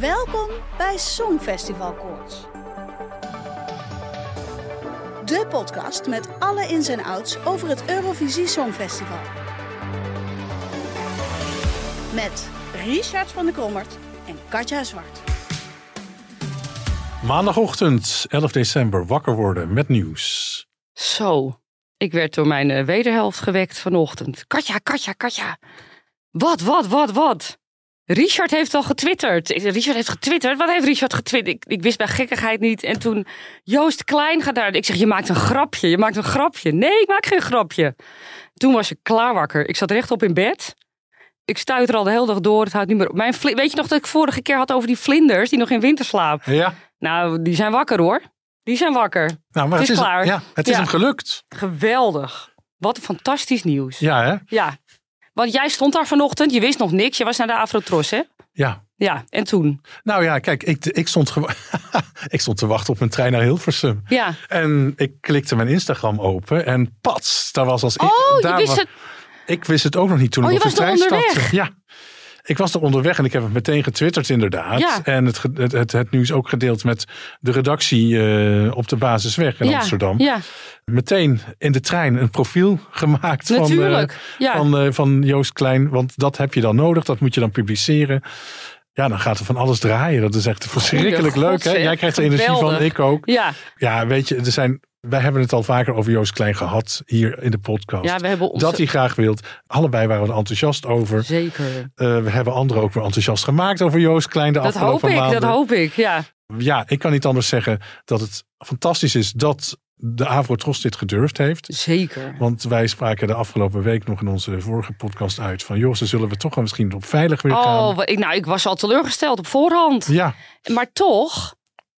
Welkom bij Songfestival Koorts. De podcast met alle ins en outs over het Eurovisie Songfestival. Met Richard van der Krommert en Katja Zwart. Maandagochtend, 11 december, wakker worden met nieuws. Zo, ik werd door mijn eh, wederhelft gewekt vanochtend. Katja, Katja, Katja. Wat, wat, wat, wat? Richard heeft al getwitterd. Richard heeft getwitterd. Wat heeft Richard getwitterd? Ik, ik wist bij gekkigheid niet. En toen Joost Klein gaat daar. Ik zeg, je maakt een grapje. Je maakt een grapje. Nee, ik maak geen grapje. Toen was ik klaar wakker. Ik zat rechtop in bed. Ik stuit er al de hele dag door. Het houdt niet meer op. Mijn Weet je nog dat ik vorige keer had over die vlinders die nog in winterslaap? Ja, Nou, die zijn wakker hoor. Die zijn wakker. nou, maar Het is klaar. Ja, het is Ja. hem gelukt. Geweldig. Wat een fantastisch nieuws. Ja, hè? Ja. Want jij stond daar vanochtend, je wist nog niks. Je was naar de Afrotros, hè? Ja. Ja, en toen? Nou ja, kijk, ik, ik, stond ik stond te wachten op mijn trein naar Hilversum. Ja. En ik klikte mijn Instagram open en pats, daar was als ik. Oh, je daar wist was- het. Ik wist het ook nog niet toen Oh, ik je op de trein stapte. Ja. Ik was er onderweg en ik heb het meteen getwitterd inderdaad. Ja. En het, het, het, het nieuws ook gedeeld met de redactie eh, op de Basisweg in ja. Amsterdam. Ja, Meteen in de trein een profiel gemaakt van, eh, van, eh, van Joost Klein. Want dat heb je dan nodig, dat moet je dan publiceren. Ja, dan gaat er van alles draaien. Dat is echt verschrikkelijk leuk. Hè? Jij krijgt er energie van, ik ook. ja. Ja, weet je, er zijn, wij hebben het al vaker over Joost Klein gehad hier in de podcast. ja, we hebben ons... dat hij graag wilt. Allebei waren we er enthousiast over. Zeker. Eh, we hebben anderen ook weer enthousiast gemaakt over Joost Klein de Dat hoop ik, maanden. dat hoop ik, ja. Ja, ik kan niet anders zeggen dat het fantastisch is dat de Avrotros dit gedurfd heeft. Zeker. Want wij spraken de afgelopen week nog in onze vorige podcast uit van... joh, ze zullen we toch wel misschien op veilig weer gaan. Oh, ik, nou, ik was al teleurgesteld op voorhand. Ja, Maar toch,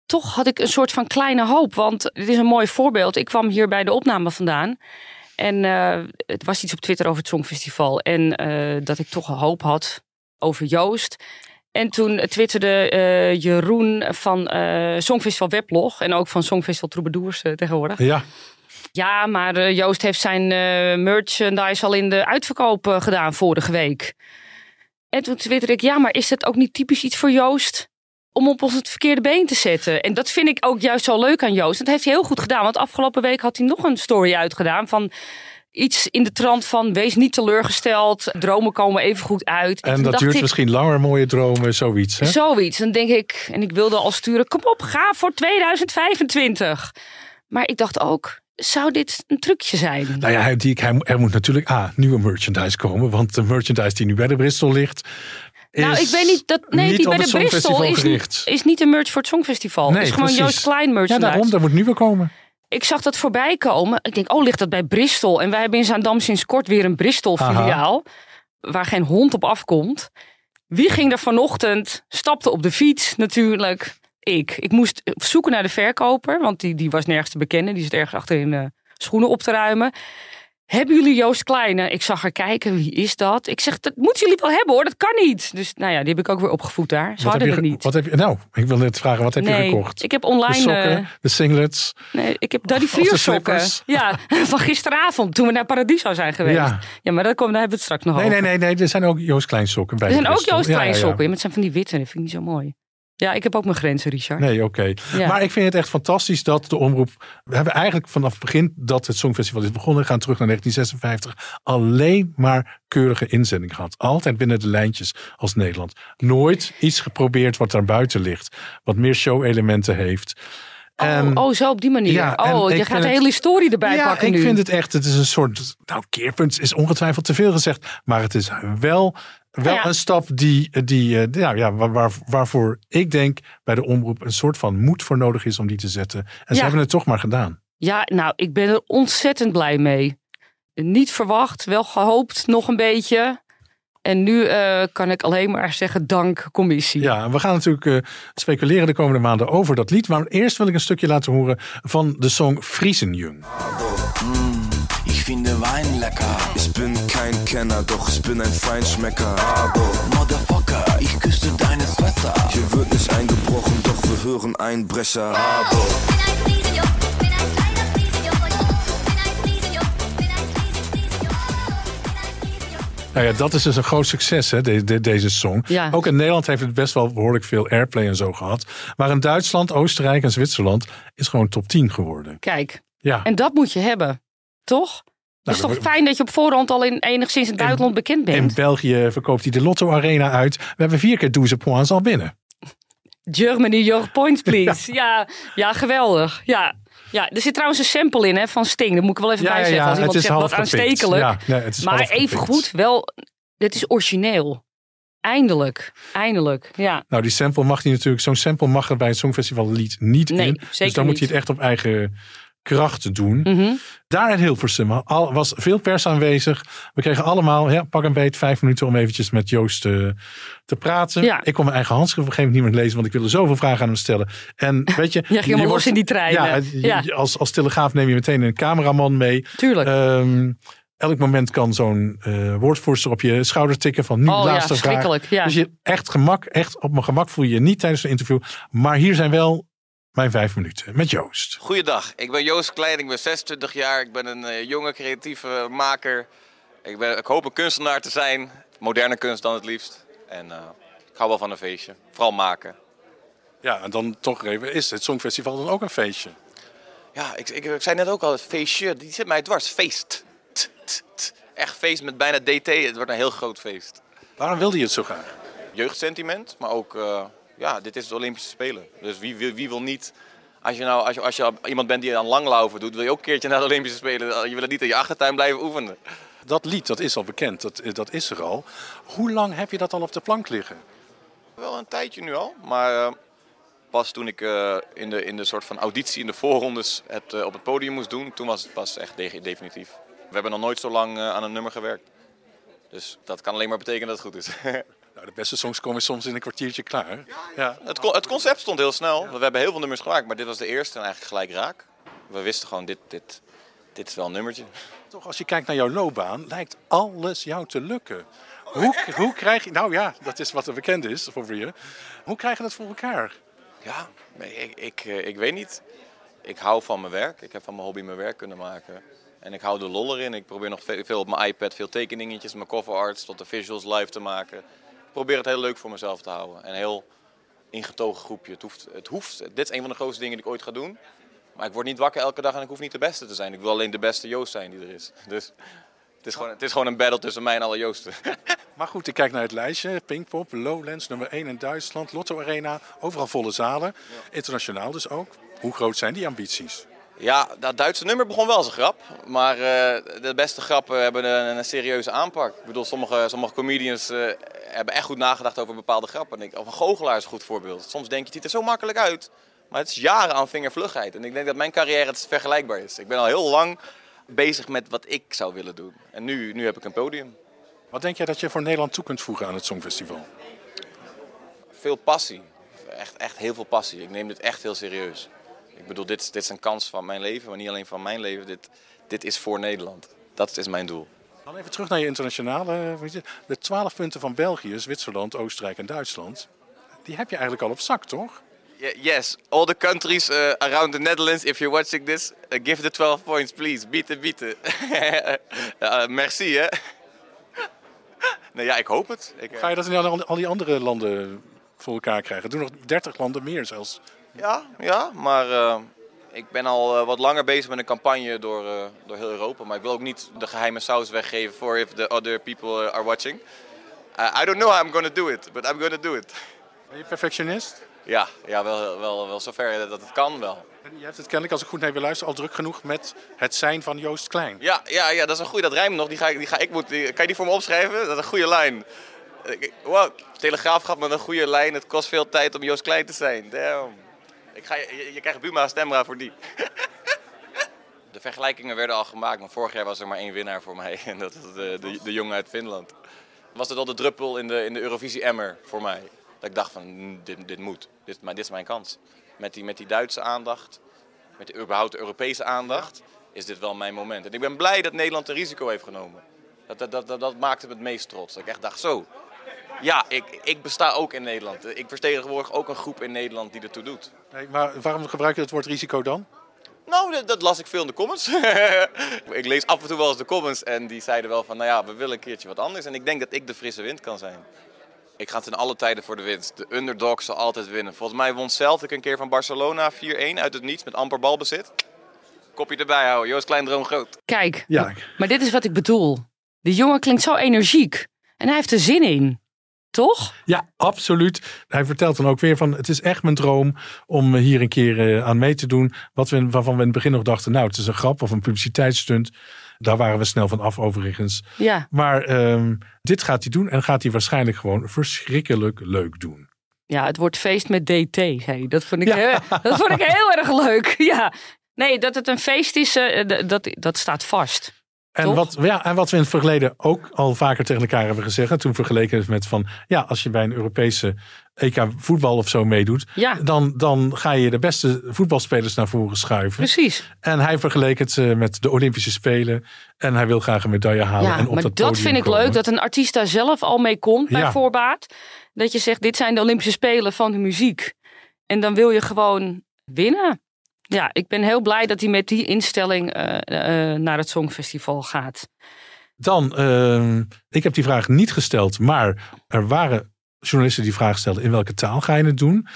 toch had ik een soort van kleine hoop. Want dit is een mooi voorbeeld. Ik kwam hier bij de opname vandaan. En eh, het was iets op Twitter over het Songfestival. En eh, dat ik toch een hoop had over Joost. En toen twitterde eh, Jeroen van Songfestival Weblog. En ook van Songfestival Troubadours tegenwoordig. ja. Ja, maar Joost heeft zijn merchandise al in de uitverkoop gedaan vorige week. En toen twitterde ik, ja, maar is het ook niet typisch iets voor Joost om op ons het verkeerde been te zetten? En dat vind ik ook juist zo leuk aan Joost. Dat heeft hij heel goed gedaan, want afgelopen week had hij nog een story uitgedaan van iets in de trant van wees niet teleurgesteld, dromen komen even goed uit. En dat duurt ik, misschien langer, mooie dromen, zoiets. Hè? Zoiets. Dan denk ik, en ik wilde al sturen, kom op, ga voor 2025. Maar ik dacht ook, zou dit een trucje zijn? Nou ja, hij, die, hij, er moet natuurlijk A, nieuwe merchandise komen. Want de merchandise die nu bij de Bristol ligt... Nou, ik weet niet dat. Nee, niet die bij de Bristol is, gericht. is niet een merch voor het Songfestival. Nee, het is gewoon precies. Joost Klein Ja, merchandise. daarom, daar moet nieuwe komen. Ik zag dat voorbij komen. Ik denk, oh, ligt dat bij Bristol? En wij hebben in Zaandam sinds kort weer een Bristol-filiaal. Waar geen hond op afkomt. Wie ging er vanochtend? Stapte op de fiets natuurlijk. Ik. Ik moest zoeken naar de verkoper. Want die, die was nergens te bekennen. Die zit ergens achter in de schoenen op te ruimen. Hebben jullie Joost Kleine? Ik zag haar kijken. Wie is dat? Ik zeg, dat moeten jullie wel hebben hoor. Dat kan niet. Dus nou ja, die heb ik ook weer opgevoed daar. Ze Wat hadden het niet. wat heb je... Nou, ik wil net vragen, wat heb je gekocht? ik heb De online... sokken, eh, de singlets. Nee, ik heb Daddy de Vrier sokken. Ja, van gisteravond toen we naar Paradiso zijn geweest. Ja, Ja. maar daar, komen, daar hebben we het straks nog Nee, over. nee, nee, nee, er zijn ook Joost Klein sokken bij Er de zijn ook. Joost Klein ja, ja. sokken. Ja, maar het zijn van die witte. Dat vind ik niet zo mooi. Ja, ik heb ook mijn grenzen, Richard. Nee, oké. Ja. Maar ik vind het echt fantastisch dat de omroep. We hebben eigenlijk vanaf het begin dat het Songfestival is begonnen, gaan terug naar 1956, alleen maar keurige inzending gehad. Altijd binnen de lijntjes als Nederland. Nooit iets geprobeerd wat daar buiten ligt, wat meer show-elementen heeft. En- oh, oh, zo op die manier. Ja, oh, je gaat de het- hele historie erbij ja, pakken ik nu. vind het echt, het is een soort, nou keerpunt is ongetwijfeld te veel gezegd, maar het is wel, wel Nou ja. een stap die, die eh, nou ja, waar, waar- waarvoor ik denk bij de omroep een soort van moed voor nodig is om die te zetten. En ze hebben het toch maar gedaan. Ja, nou, ik ben er ontzettend blij mee. Niet verwacht, wel gehoopt, nog een beetje. En nu eh, kan ik alleen maar zeggen dank commissie. Ja, we gaan natuurlijk eh, speculeren de komende maanden over dat lied. Maar eerst wil ik een stukje laten horen van de song Friesenjung. Ich finde Wein lecker. Ich bin kein Kenner, doch ich bin ein Feinschmecker. Aber Motherfucker, ich küsste deine Schwester. Hier wird nicht eingebrochen, doch wir hören Einbrecher. Aber ein Friesenjung. Nou ja, dat is dus een groot succes, hè, de- de- deze song. Ja. Ook in Nederland heeft het best wel behoorlijk veel airplay en zo gehad. Maar in Duitsland, Oostenrijk en Zwitserland is gewoon top 10 geworden. Kijk, Ja, en dat moet je hebben, toch? Het is Nou, toch fijn dat je op voorhand al in enigszins in het buitenland bekend in bent. België verkoopt hij de Lotto Arena uit. We hebben vier keer 12 points al binnen. Germany, your points please. ja. ja, geweldig. Ja. ja, er zit trouwens een sample in hè, van Sting. Dat moet ik wel even Ja, bijzetten. ja, Als iemand zegt wat aanstekelijk. Ja, nee, maar even goed, wel, dit is origineel. Eindelijk, eindelijk. Ja, Nou, die sample mag hij natuurlijk, zo'n sample mag er bij het Songfestival lied niet Nee, in. Dus dan moet hij het echt op eigen kracht doen. Mhm. Daar in Hilversum al, was veel pers aanwezig. We kregen allemaal, ja, pak een beet, vijf minuten om eventjes met Joost eh, te praten. Ja. Ik kon mijn eigen handschrift op een gegeven moment niet meer lezen, want ik wilde zoveel vragen aan hem stellen. En weet je, ging helemaal los in die trein, Ja, je- je- Als, als telegraaf neem je meteen een cameraman mee. tuurlijk. Ehm, elk moment kan zo'n eh woordvoerster op je schouder tikken van nu oh ja, vraag. verschrikkelijk. Ja. Dus je echt gemak, echt op mijn gemak voel je je niet tijdens een interview. Maar hier zijn wel mijn vijf minuten met Joost. Goeiedag, ik ben Joost Klein, ik ben 26 jaar, ik ben een eh, jonge creatieve maker. Ik, ben, ik hoop een kunstenaar te zijn, moderne kunst dan het liefst. En eh, ik hou wel van een feestje, vooral maken. Ja, en dan toch even, is het Songfestival dan ook een feestje? Ja, ik, ik, ik zei net ook al, het feestje, die zit mij dwars, feest. T, t, t. Echt feest met bijna DT, het wordt een heel groot feest. Waarom wilde je het zo graag? Jeugdsentiment, maar ook, eh, ja, dit is de Olympische Spelen. Dus wie, wie, wie wil niet, als je nou, als je, als je iemand bent die aan langlaufen doet, wil je ook een keertje naar de Olympische Spelen. Je wil niet in je achtertuin blijven oefenen. Dat lied, dat is al bekend, dat, dat is er al. Hoe lang heb je dat al op de plank liggen? Wel een tijdje nu al, maar eh, pas toen ik eh, in, de, in de soort van auditie, in de voorrondes, het eh, op het podium moest doen, toen was het pas echt de- definitief. We hebben nog nooit zo lang aan een nummer gewerkt. Dus dat kan alleen maar betekenen dat het goed is. Nou, de beste songs komen soms in een kwartiertje klaar. Ja, het, con- het concept stond heel snel. We hebben heel veel nummers gemaakt, maar dit was de eerste en eigenlijk gelijk raak. We wisten gewoon, dit, dit, dit is wel een nummertje. Toch, als je kijkt naar jouw loopbaan, lijkt alles jou te lukken. Hoe, hoe krijg je, nou ja, dat is wat er bekend is voor je. Hoe krijg je dat voor elkaar? Ja, nee, ik, ik, eh, ik weet niet. Ik hou van mijn werk. Ik heb van mijn hobby mijn werk kunnen maken. En ik hou de lol erin. Ik probeer nog ve- veel op mijn iPad, veel tekeningetjes, mijn cover arts tot de visuals live te maken. Ik probeer het heel leuk voor mezelf te houden. En een heel ingetogen groepje. Het hoeft, het hoeft. Dit is een van de grootste dingen die ik ooit ga doen. Maar ik word niet wakker elke dag en ik hoef niet de beste te zijn. Ik wil alleen de beste Joost zijn die er is. Dus het is gewoon, het is gewoon een battle tussen mij en alle Joosten. Maar goed, ik kijk naar het lijstje. Pinkpop, Lowlands, nummer 1 in Duitsland, Lotto Arena. Overal volle zalen. Internationaal dus ook. Hoe groot zijn die ambities? Ja, dat Duitse nummer begon wel als een grap. Maar eh, de beste grappen hebben een, een serieuze aanpak. Ik bedoel, sommige, sommige comedians eh, hebben echt goed nagedacht over bepaalde grappen. En ik, of een goochelaar is een goed voorbeeld. Soms denk je, het ziet er zo makkelijk uit. Maar het is jaren aan vingervlugheid. En ik denk dat mijn carrière het vergelijkbaar is. Ik ben al heel lang bezig met wat ik zou willen doen. En nu, nu heb ik een podium. Wat denk jij dat je voor Nederland toe kunt voegen aan het Songfestival? Veel passie. Echt, echt heel veel passie. Ik neem dit echt heel serieus. Ik bedoel, dit, is- dit is een kans van mijn leven, maar niet alleen van mijn leven. Dit, dit is voor Nederland. Dat is mijn doel. Dan even terug naar je internationale. weet je, De 12 punten van België, Zwitserland, Oostenrijk en Duitsland. Die heb je eigenlijk al op zak, toch? Ye- yes, all the countries uh, around the Netherlands, if you're watching this, uh, give the 12 points, please. Bieten, bieten. Uh, merci, hè. nee, ja, ik hoop het. Ik, uh, Ga je dat in al, al die andere landen voor elkaar krijgen? Doen nog 30 landen meer zelfs. Ja, ja, maar uh, ik ben al uh, wat langer bezig met een campagne door, uh, door heel Europa. Maar ik wil ook niet de geheime saus weggeven voor if the other people are watching. I don't know how I'm going to do it, but I'm going to do it. Ben je perfectionist? Ja, ja wel, wel, wel zover dat het kan wel. En je hebt het kennelijk, als ik goed naar je luister, al druk genoeg met het zijn van Joost Klein. Ja, ja, ja dat is een goede, dat rijmt nog. Die ga ik, die ga ik moet, die, kan je die voor me opschrijven? Dat is een goede lijn. Wow, Telegraaf gaat met een goede lijn. Het kost veel tijd om Joost Klein te zijn. Damn. Ik ga, je, je krijgt Buma Stemra voor die. De vergelijkingen werden al gemaakt, maar vorig jaar was er maar één winnaar voor mij. En dat is de, de, de jongen uit Finland. was het al de druppel in de, in de Eurovisie-emmer voor mij. Dat ik dacht van, "Mm, dit, dit moet. Dit, maar dit is mijn kans. Met die, met die Duitse aandacht, met de überhaupt de Europese aandacht, is dit wel mijn moment. En ik ben blij dat Nederland een risico heeft genomen. Dat, dat, dat, dat, dat maakte me het meest trots. Dat ik echt dacht, zo, ja, ik, ik besta ook in Nederland. Ik vertegenwoordig ook een groep in Nederland die ertoe doet. Nee, maar waarom gebruik je het woord risico dan? Nou, dat, dat las ik veel in de comments. ik lees af en toe wel eens de comments en die zeiden wel van, nou ja, we willen een keertje wat anders. En ik denk dat ik de frisse wind kan zijn. Ik ga ten alle tijden voor de winst. De underdog zal altijd winnen. Volgens mij won Celtic een keer van Barcelona 4-1 uit het niets met amper balbezit. Kopje erbij houden, Joost Klein droom groot. Kijk, Ja. maar dit is wat ik bedoel. De jongen klinkt zo energiek. En hij heeft er zin in. Toch? Ja, absoluut. Hij vertelt dan ook weer van, het is echt mijn droom om hier een keer eh, aan mee te doen. Wat we, waarvan we in het begin nog dachten, nou, het is een grap of een publiciteitsstunt. Daar waren we snel van af overigens. Ja. Maar ehm, dit gaat hij doen en gaat hij waarschijnlijk gewoon verschrikkelijk leuk doen. Ja, het wordt feest met DT. Hey, dat, vond ik Ja. heel, dat vond ik heel erg leuk. Ja. Nee, dat het een feest is, eh, dat, dat staat vast. En Toch? wat, ja, en wat we in het verleden ook al vaker tegen elkaar hebben gezegd. en Toen vergeleken het met van, ja, als je bij een Europese EK voetbal of zo meedoet. Ja, Dan, dan ga je de beste voetbalspelers naar voren schuiven. precies. En hij vergeleek het eh, met de Olympische Spelen. En hij wil graag een medaille halen. Ja, en op maar dat, vind ik komen. leuk, dat een artiest daar zelf al mee komt bij Ja. voorbaat. Dat je zegt, dit zijn de Olympische Spelen van de muziek. En dan wil je gewoon winnen. Ja, ik ben heel blij dat hij met die instelling eh, eh, naar het Songfestival gaat. Dan, ehm, ik heb die vraag niet gesteld. Maar er waren journalisten die vraag stelden. In welke taal ga je het doen?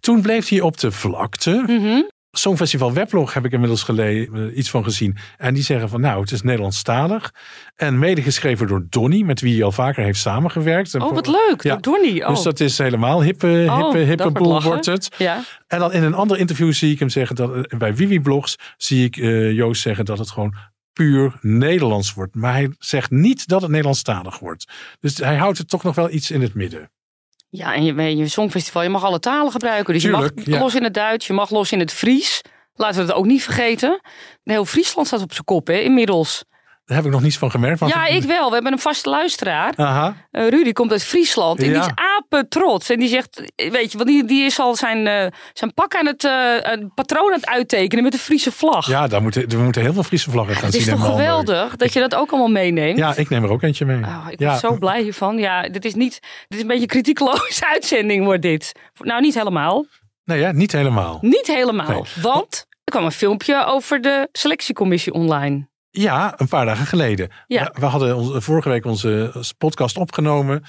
Toen bleef hij op de vlakte. Mhm. Songfestival Weblog heb ik inmiddels eh, iets van gezien. En die zeggen van nou, het is Nederlandstalig. En mede geschreven door Donny, met wie hij al vaker heeft samengewerkt. En Oh, wat leuk. Ja. Niet. Oh. Dus dat is helemaal hippe, hippe, Oh, hippe wordt boel wordt het. Ja, En dan in een ander interview zie ik hem zeggen dat eh, bij Wiwi Blogs zie ik eh, Joost zeggen dat het gewoon puur Nederlands wordt. Maar hij zegt niet dat het Nederlandstalig wordt. Dus hij houdt het toch nog wel iets in het midden. Ja en je, je Songfestival, je mag alle talen gebruiken. Dus je mag ja. los in het Duits, je mag los in het Fries. Laten we dat ook niet vergeten. Heel Friesland staat op zijn kop, hè, inmiddels. Daar heb ik nog niets van gemerkt. Ja, ik wel. We hebben een vaste luisteraar. Aha. Eh, Rudy komt uit Friesland en die Ja. is apen trots. En die zegt, weet je, want die, die is al zijn, eh, zijn pak aan het eh, een patroon aan het uittekenen met de Friese vlag. Ja, daar moeten, we moeten heel veel Friese vlaggen gaan het zien. is in toch geweldig dat je dat ook allemaal meeneemt. Ja, ik neem er ook eentje mee. Oh, ik ja, ben zo blij hiervan. Ja, dit is niet, dit is een beetje een kritiekloze uitzending wordt dit. Nou, niet helemaal. Nee, ja, niet helemaal. Niet helemaal. Nee. Want er kwam een filmpje over de selectiecommissie online. Ja, een paar dagen geleden. Ja. We, hadden onze, vorige week onze podcast opgenomen.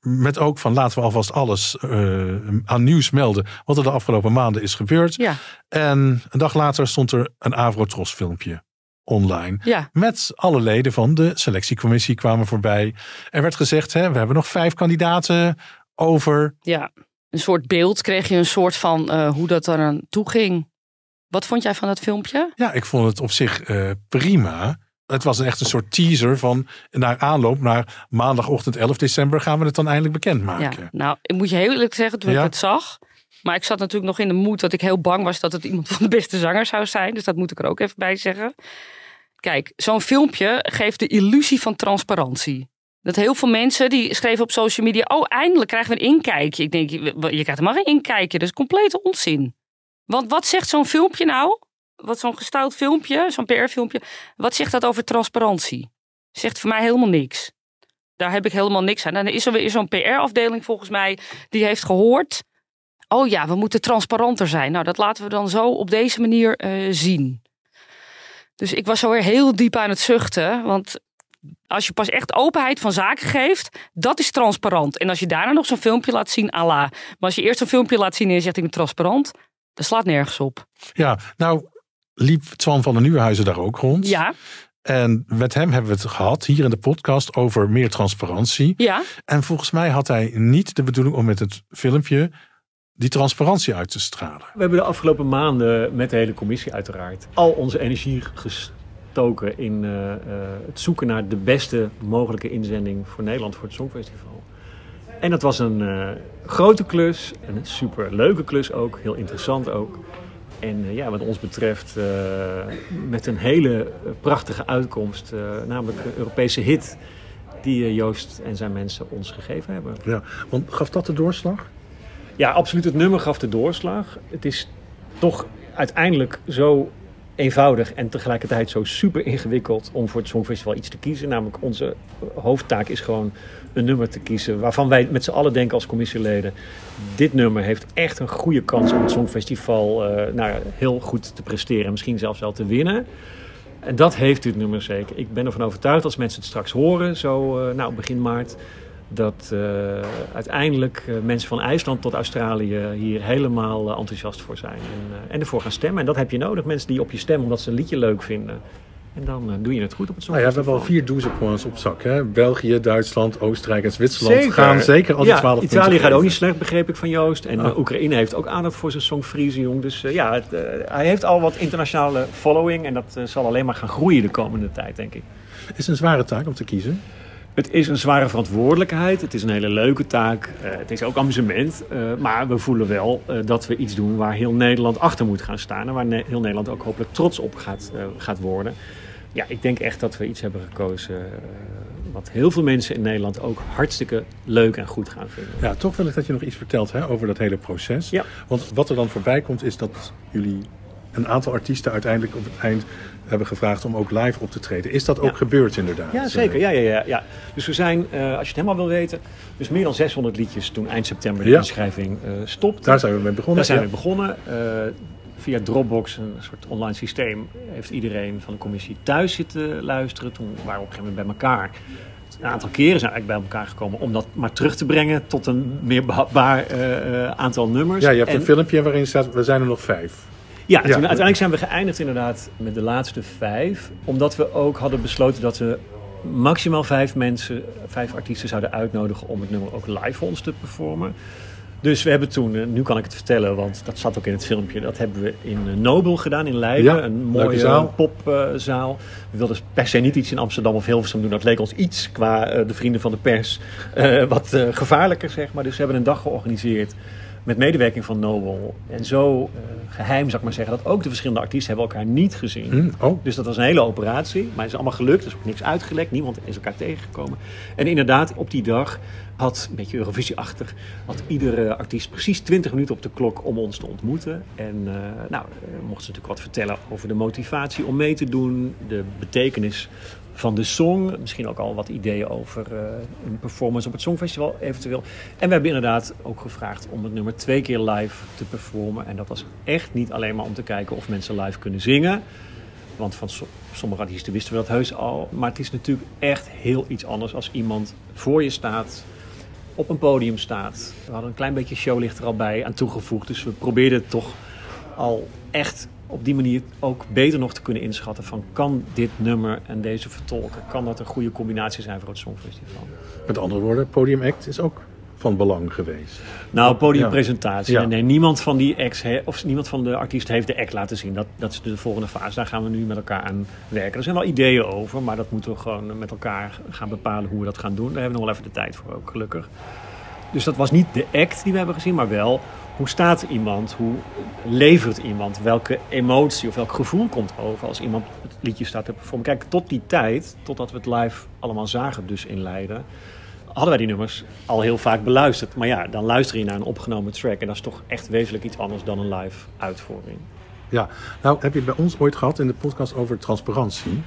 Met ook van laten we alvast alles eh, aan nieuws melden. Wat er de afgelopen maanden is gebeurd. Ja, En een dag later stond er een Avrotros filmpje online. ja. Met alle leden van de selectiecommissie kwamen voorbij. Er werd gezegd, hè, we hebben nog vijf kandidaten over. Ja, een soort beeld kreeg je een soort van eh, hoe dat eraan toe ging. Wat vond jij van dat filmpje? Ja, ik vond het op zich eh, prima. Het was echt een soort teaser van naar aanloop naar maandagochtend 11 december gaan we het dan eindelijk Ja, bekendmaken. nou, ik moet je heel eerlijk zeggen toen Ja. ik het zag. Maar ik zat natuurlijk nog in de moed dat ik heel bang was dat het iemand van de beste zanger zou zijn. Dus dat moet ik er ook even bij zeggen. Kijk, zo'n filmpje geeft de illusie van transparantie. Dat heel veel mensen die schreven op social media: Oh, eindelijk krijgen we een inkijkje. Ik denk, je, je krijgt helemaal geen inkijkje. Dat is complete onzin. Want wat zegt zo'n filmpje nou? Wat zo'n gestouwd filmpje, zo'n PR-filmpje. Wat zegt dat over transparantie? Zegt voor mij helemaal niks. Daar heb ik helemaal niks aan. En dan is er weer zo'n PR-afdeling volgens mij die heeft gehoord. Oh ja, we moeten transparanter zijn. Nou, dat laten we dan zo op deze manier eh, zien. Dus ik was zo weer heel diep aan het zuchten. Want als je pas echt openheid van zaken geeft, dat is transparant. En als je daarna nog zo'n filmpje laat zien, ala. Maar als je eerst een filmpje laat zien en je zegt ik ben transparant, dat slaat nergens op. Ja, nou liep Twan van der Nieuwenhuizen daar ook rond. Ja, En met hem hebben we het gehad hier in de podcast over meer transparantie. ja, En volgens mij had hij niet de bedoeling om met het filmpje die transparantie uit te stralen. We hebben de afgelopen maanden met de hele commissie uiteraard al onze energie gestoken in eh, eh, het zoeken naar de beste mogelijke inzending voor Nederland voor het Songfestival. En dat was een eh, grote klus, een super leuke klus ook, heel interessant ook. En eh, ja, wat ons betreft eh, met een hele prachtige uitkomst, namelijk een Europese hit die Joost en zijn mensen ons gegeven hebben. Ja, want gaf dat de doorslag? Ja, absoluut. Het nummer gaf de doorslag. Het is toch uiteindelijk zo eenvoudig en tegelijkertijd zo super ingewikkeld om voor het Songfestival iets te kiezen. Namelijk onze hoofdtaak is gewoon een nummer te kiezen waarvan wij met z'n allen denken als commissieleden. Dit nummer heeft echt een goede kans om het Songfestival eh, nou, heel goed te presteren. Misschien zelfs wel te winnen. En dat heeft dit nummer zeker. Ik ben ervan overtuigd als mensen het straks horen, zo eh, nou, begin maart dat eh, uiteindelijk eh, mensen van IJsland tot Australië hier helemaal eh, enthousiast voor zijn en, en ervoor gaan stemmen. En dat heb je nodig, mensen die op je stemmen omdat ze een liedje leuk vinden. En dan doe je het goed op het Nou ja, we hebben al vier douzepoints op zak. Hè? België, Duitsland, Oostenrijk en Zwitserland Zeker. gaan zeker al die ja, 12 punten Italië gaat ook niet slecht, begreep ik van Joost. En Ah. Oekraïne heeft ook aandacht voor zijn song Friesiong. Dus ja, het, hij heeft al wat internationale following. En dat zal alleen maar gaan groeien de komende tijd, denk ik. Het is een zware taak om te kiezen. Het is een zware verantwoordelijkheid. Het is een hele leuke taak. Eh, het is ook amusement. Eh, maar we voelen wel eh, dat we iets doen waar heel Nederland achter moet gaan staan. En waar Ne- heel Nederland ook hopelijk trots op gaat, gaat worden. Ja, ik denk echt dat we iets hebben gekozen wat heel veel mensen in Nederland ook hartstikke leuk en goed gaan vinden. Ja, toch wil ik dat je nog iets vertelt hè, over dat hele proces. Ja. Want wat er dan voorbij komt is dat jullie een aantal artiesten uiteindelijk op het eind hebben gevraagd om ook live op te treden. Is dat ook Ja. gebeurd inderdaad? Ja, zeker. Ja, ja, ja, ja. Dus we zijn, eh, als je het helemaal wil weten, dus meer dan 600 liedjes toen eind september de inschrijving eh stopte. Daar zijn we mee begonnen. Daar zijn we begonnen. Eh, via Dropbox, een soort online systeem, heeft iedereen van de commissie thuis zitten luisteren. Toen waren we op een gegeven moment bij elkaar. Een aantal keren zijn we eigenlijk bij elkaar gekomen om dat maar terug te brengen tot een meer behapbaar eh, eh, aantal nummers. Ja, je hebt En- een filmpje waarin staat, we zijn er nog vijf. Ja, toen, uiteindelijk zijn we geëindigd inderdaad met de laatste vijf. Omdat we ook hadden besloten dat we maximaal vijf mensen, vijf artiesten zouden uitnodigen om het nummer ook live voor ons te performen. Dus we hebben toen, eh, nu kan ik het vertellen, want dat zat ook in het filmpje. Dat hebben we in eh, Nobel gedaan in Leiden. Ja, een mooie zaal. popzaal. we wilden per se niet iets in Amsterdam of Hilversum doen. Dat leek ons iets qua eh, de vrienden van de pers wat gevaarlijker, zeg maar. Dus we hebben een dag georganiseerd met medewerking van Nobel. En zo eh, geheim, zou ik maar zeggen, dat ook de verschillende artiesten hebben elkaar niet gezien. Hm, oh, Dus dat was een hele operatie. Maar het is allemaal gelukt. Er is ook niks uitgelekt. Niemand is elkaar tegengekomen. En inderdaad, op die dag had, een beetje Eurovisie-achtig, had iedere artiest precies 20 minuten op de klok om ons te ontmoeten. En eh, nou, eh, mochten ze natuurlijk wat vertellen over de motivatie om mee te doen, de betekenis van de song. Misschien ook al wat ideeën over eh, een performance op het Songfestival eventueel. En we hebben inderdaad ook gevraagd om het nummer twee keer live te performen. En dat was echt niet alleen maar om te kijken of mensen live kunnen zingen. Want van so- sommige artiesten wisten we dat heus al. Maar het is natuurlijk echt heel iets anders als iemand voor je staat, op een podium staat. We hadden een klein beetje showlicht er al bij aan toegevoegd. Dus we probeerden het toch al echt op die manier ook beter nog te kunnen inschatten van kan dit nummer en deze vertolken, kan dat een goede combinatie zijn voor het Songfestival? met andere woorden, Podium Act is ook van belang geweest. Nou, podiumpresentatie. Ja. Nee, niemand van die he- of niemand van de artiest heeft de act laten zien. Dat, dat is de volgende fase. Daar gaan we nu met elkaar aan werken. Er zijn wel ideeën over, maar dat moeten we gewoon met elkaar gaan bepalen hoe we dat gaan doen. Daar hebben we nog wel even de tijd voor ook, gelukkig. Dus dat was niet de act die we hebben gezien, maar wel hoe staat iemand, hoe levert iemand, welke emotie of welk gevoel komt over als iemand het liedje staat te performen. Kijk, tot die tijd, totdat we het live allemaal zagen dus in Leiden, hadden wij die nummers al heel vaak beluisterd. Maar ja, dan luister je naar een opgenomen track en dat is toch echt wezenlijk iets anders dan een live uitvoering. Ja, nou heb je het bij ons ooit gehad in de podcast over transparantie.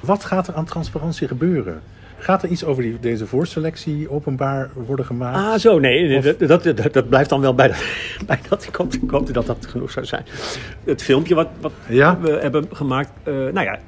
Wat gaat er aan transparantie gebeuren? Gaat er iets over die, deze voorselectie openbaar worden gemaakt? Ah, zo, nee, dat, dat, dat, dat blijft dan wel bij dat. Bij dat ik, hoopte, ik hoopte dat dat genoeg zou zijn. Het filmpje wat, wat Ja. we hebben gemaakt, eh, nou ja,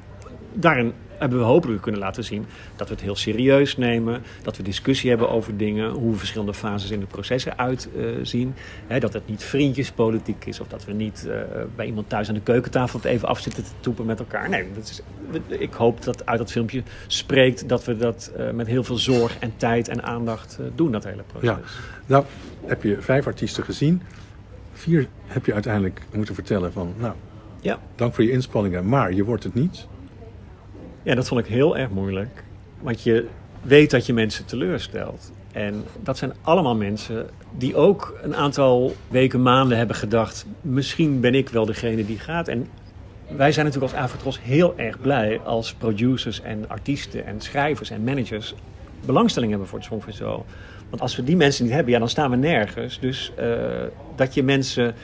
daarin hebben we hopelijk kunnen laten zien dat we het heel serieus nemen. Dat we discussie hebben over dingen, hoe verschillende fases in het proces eruit eh, zien. Hè, dat het niet vriendjespolitiek is of dat we niet eh, bij iemand thuis aan de keukentafel het even afzitten te toepen met elkaar. Nee, dat is, ik hoop dat uit dat filmpje spreekt dat we dat eh, met heel veel zorg en tijd en aandacht eh, doen, dat hele proces. Ja, nou heb je vijf artiesten gezien. Vier heb je uiteindelijk moeten vertellen van, nou, Ja. dank voor je inspanningen, maar je wordt het niet. Ja, dat vond ik heel erg moeilijk. Want je weet dat je mensen teleurstelt. En dat zijn allemaal mensen die ook een aantal weken, maanden hebben gedacht... misschien ben ik wel degene die gaat. En wij zijn natuurlijk als Avatros heel erg blij als producers en artiesten en schrijvers en managers... belangstelling hebben voor het Songfestival. Want als we die mensen niet hebben, ja, dan staan we nergens. Dus eh, dat je mensen...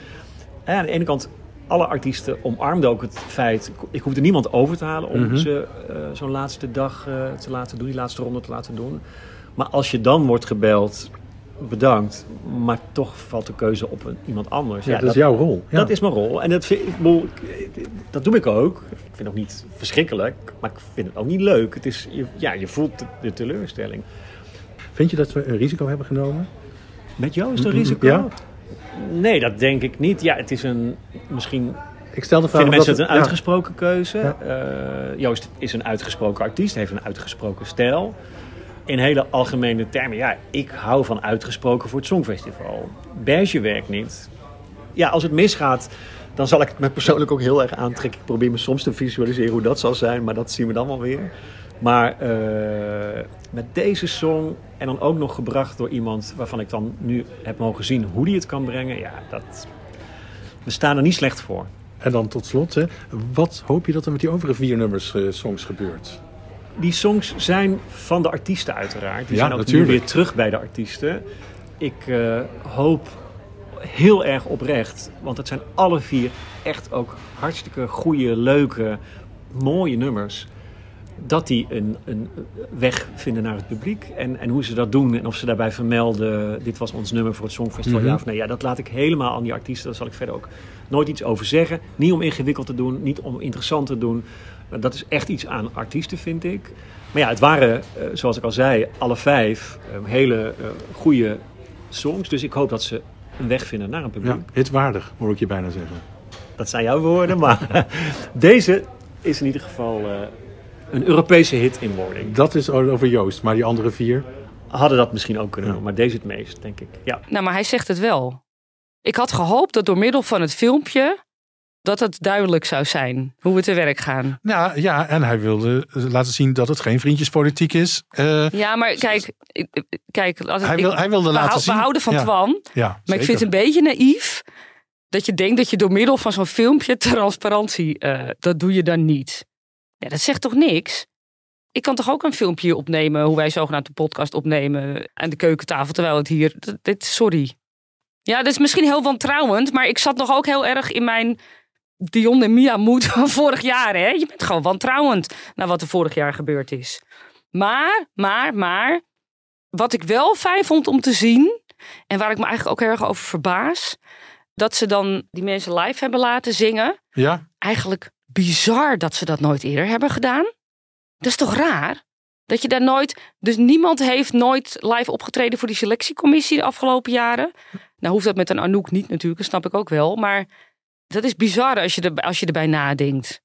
hè, aan de ene kant, alle artiesten omarmden ook het feit... Ik hoefde niemand over te halen om Mhm. ze eh, zo'n laatste dag eh, te laten doen. Die laatste ronde te laten doen. Maar als je dan wordt gebeld, bedankt. Maar toch valt de keuze op een, iemand anders. Ja, dat is jouw rol. Ja. Dat is mijn rol. En dat, vind, ik, dat doe ik ook. Ik vind het ook niet verschrikkelijk, maar ik vind het ook niet leuk. Het is, je, ja, je voelt de, de teleurstelling. Vind je dat we een risico hebben genomen? Met jou is er Mm, risico? ja. Nee, dat denk ik niet. Ja, het is een misschien Ik stel de vraag vinden mensen het een uitgesproken keuze. Ja. Eh, Joost is een uitgesproken artiest, heeft een uitgesproken stijl. In hele algemene termen, ja, ik hou van uitgesproken voor het Songfestival. Beige werkt niet. Ja, als het misgaat, dan zal ik het me persoonlijk ook heel erg aantrekken. Ik probeer me soms te visualiseren hoe dat zal zijn, maar dat zien we dan wel weer. Maar eh, met deze song en dan ook nog gebracht door iemand waarvan ik dan nu heb mogen zien hoe die het kan brengen. Ja, dat, we staan er niet slecht voor. En dan tot slot, hè, wat hoop je dat er met die overige vier nummers eh, songs gebeurt? Die songs zijn van de artiesten uiteraard. Die Ja, zijn ook natuurlijk. nu weer terug bij de artiesten. Ik eh, hoop heel erg oprecht, want het zijn alle vier echt ook hartstikke goede, leuke, mooie nummers. Dat die een, een weg vinden naar het publiek. En, en hoe ze dat doen en of ze daarbij vermelden... dit was ons nummer voor het Songfestival, Mhm. ja of nee. Ja, dat laat ik helemaal aan die artiesten. Daar zal ik verder ook nooit iets over zeggen. Niet om ingewikkeld te doen, niet om interessant te doen. Maar Dat is echt iets aan artiesten, vind ik. Maar ja, het waren, eh, zoals ik al zei, alle vijf eh, hele eh, goede songs. Dus ik hoop dat ze een weg vinden naar een publiek. Ja, hitwaardig, hoor ik je bijna zeggen. Dat zijn jouw woorden, maar deze is in ieder geval eh, een Europese hit in wording. Dat is over Joost, maar die andere vier... Hadden dat misschien ook kunnen Ja. doen, maar deze het meest, denk ik. Ja. Nou, maar hij zegt het wel. Ik had gehoopt dat door middel van het filmpje... dat het duidelijk zou zijn hoe we te werk gaan. Nou ja, en hij wilde eh, laten zien dat het geen vriendjespolitiek is. Eh, Ja, maar kijk... ik- kijk als hij, ik- wil, hij wilde we, laten zien... we houden van ja, Twan. Ja, Maar ik vind het een beetje naïef... dat je denkt dat je door middel van zo'n filmpje transparantie... eh, dat doe je dan niet. Ja, dat zegt toch niks? Ik kan toch ook een filmpje opnemen... hoe wij zogenaamd de podcast opnemen... aan de keukentafel, terwijl het hier... Dit, sorry. Ja, dat is misschien heel wantrouwend... maar ik zat nog ook heel erg in mijn... Dion en Mia moed van vorig jaar. Hè? Je bent gewoon wantrouwend naar wat er vorig jaar gebeurd is. Maar, maar, maar... wat ik wel fijn vond om te zien... en waar ik me eigenlijk ook erg over verbaas... dat ze dan die mensen live hebben laten zingen Ja, eigenlijk bizar dat ze dat nooit eerder hebben gedaan. Dat is toch raar? Dat je daar nooit. Dus niemand heeft nooit live opgetreden voor die selectiecommissie de afgelopen jaren. Nou hoeft dat met een Anouk niet natuurlijk, dat snap ik ook wel. Maar dat is bizar als je, er, als je erbij nadenkt.